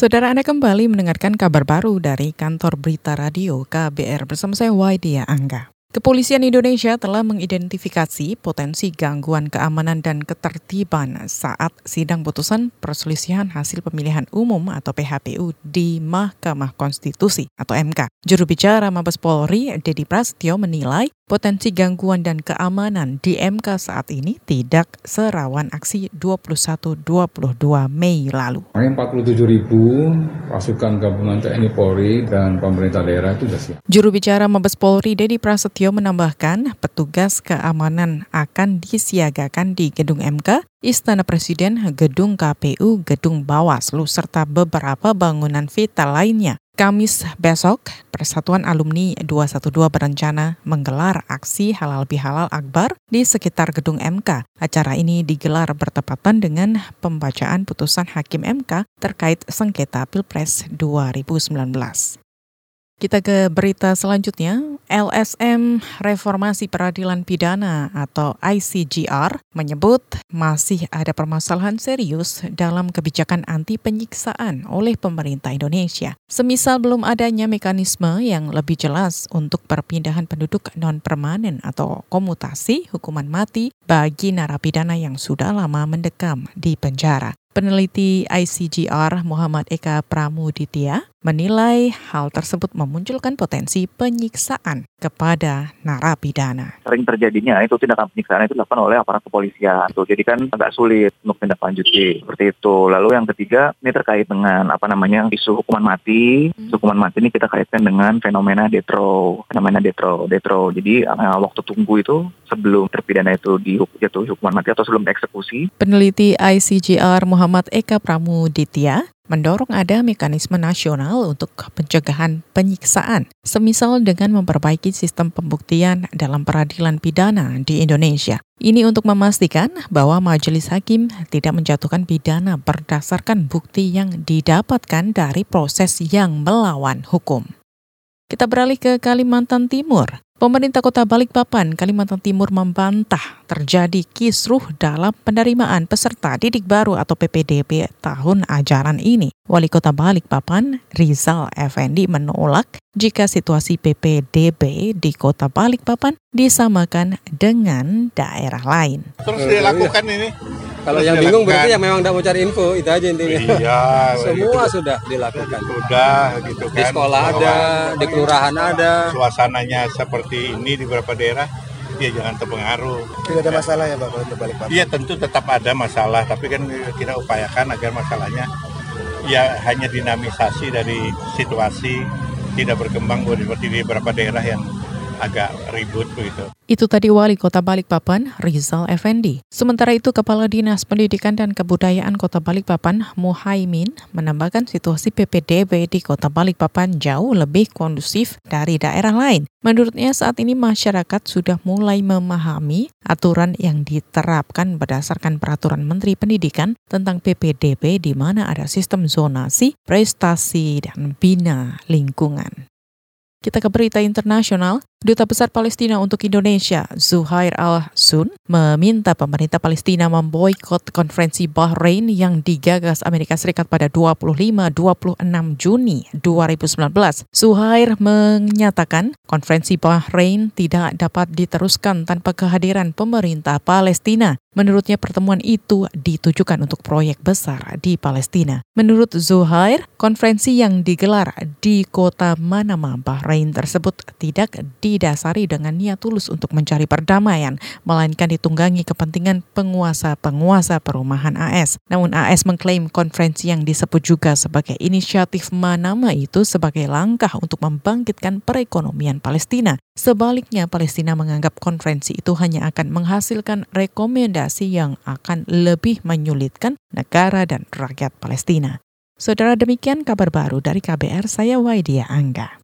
Saudara Anda kembali mendengarkan kabar baru dari kantor berita radio KBR bersama saya Waidia Angga. Kepolisian Indonesia telah mengidentifikasi potensi gangguan keamanan dan ketertiban saat sidang putusan perselisihan hasil pemilihan umum atau PHPU di Mahkamah Konstitusi atau MK. Juru bicara Mabes Polri, Dedi Prasetyo menilai potensi gangguan dan keamanan di MK saat ini tidak serawan aksi 21-22 Mei lalu. 47 ribu pasukan gabungan TNI Polri dan pemerintah daerah itu sudah siap. Juru bicara Mabes Polri, Dedi Prasetyo menambahkan petugas keamanan akan disiagakan di Gedung MK, Istana Presiden, Gedung KPU, Gedung Bawaslu, serta beberapa bangunan vital lainnya. Kamis besok, Persatuan Alumni 212 berencana menggelar aksi halal bihalal akbar di sekitar gedung MK. Acara ini digelar bertepatan dengan pembacaan putusan Hakim MK terkait sengketa Pilpres 2019. Kita ke berita selanjutnya. LSM Reformasi Peradilan Pidana atau ICGR menyebut masih ada permasalahan serius dalam kebijakan anti penyiksaan oleh pemerintah Indonesia. Semisal belum adanya mekanisme yang lebih jelas untuk perpindahan penduduk non-permanen atau komutasi hukuman mati bagi narapidana yang sudah lama mendekam di penjara. Peneliti ICGR Muhammad Eka Pramuditya menilai hal tersebut memunculkan potensi penyiksaan kepada narapidana. Sering terjadinya itu tindakan penyiksaan itu dilakukan oleh aparat kepolisian. Tuh, jadi kan agak sulit untuk tindak lanjuti seperti itu. Lalu yang ketiga ini terkait dengan apa namanya isu hukuman mati. Hmm. Hukuman mati ini kita kaitkan dengan fenomena detro, fenomena detro, detro. Jadi uh, waktu tunggu itu sebelum terpidana itu dijatuhi hukuman mati atau sebelum eksekusi. Peneliti ICGR Muhammad Eka Pramuditya mendorong ada mekanisme nasional untuk pencegahan penyiksaan, semisal dengan memperbaiki sistem pembuktian dalam peradilan pidana di Indonesia. Ini untuk memastikan bahwa majelis hakim tidak menjatuhkan pidana berdasarkan bukti yang didapatkan dari proses yang melawan hukum. Kita beralih ke Kalimantan Timur. Pemerintah Kota Balikpapan, Kalimantan Timur membantah terjadi kisruh dalam penerimaan peserta didik baru atau PPDB tahun ajaran ini. Wali Kota Balikpapan, Rizal Effendi menolak jika situasi PPDB di Kota Balikpapan disamakan dengan daerah lain. Terus dilakukan ini kalau yang bingung berarti yang memang tidak mau cari info, itu aja intinya. Iya. Semua gitu. sudah dilakukan. Sudah gitu kan. Di sekolah ada, di kelurahan ada. Suasananya seperti ini di beberapa daerah, ya jangan terpengaruh. Tidak ada masalah ya Pak kalau balik Iya tentu tetap ada masalah, tapi kan kita upayakan agar masalahnya ya hanya dinamisasi dari situasi tidak berkembang seperti di beberapa daerah yang agak ribut begitu. Itu tadi Wali Kota Balikpapan, Rizal Effendi. Sementara itu, Kepala Dinas Pendidikan dan Kebudayaan Kota Balikpapan, Muhaimin, menambahkan situasi PPDB di Kota Balikpapan jauh lebih kondusif dari daerah lain. Menurutnya saat ini masyarakat sudah mulai memahami aturan yang diterapkan berdasarkan peraturan Menteri Pendidikan tentang PPDB di mana ada sistem zonasi, prestasi, dan bina lingkungan. Kita ke berita internasional. Duta Besar Palestina untuk Indonesia, Zuhair al-Sun, meminta pemerintah Palestina memboikot konferensi Bahrain yang digagas Amerika Serikat pada 25-26 Juni 2019. Zuhair menyatakan konferensi Bahrain tidak dapat diteruskan tanpa kehadiran pemerintah Palestina. Menurutnya pertemuan itu ditujukan untuk proyek besar di Palestina. Menurut Zuhair, konferensi yang digelar di kota Manama, Bahrain tersebut tidak didasari dengan niat tulus untuk mencari perdamaian, melainkan ditunggangi kepentingan penguasa-penguasa perumahan AS. Namun AS mengklaim konferensi yang disebut juga sebagai inisiatif Manama itu sebagai langkah untuk membangkitkan perekonomian Palestina. Sebaliknya, Palestina menganggap konferensi itu hanya akan menghasilkan rekomendasi yang akan lebih menyulitkan negara dan rakyat Palestina. Saudara demikian kabar baru dari KBR, saya Waidia Angga.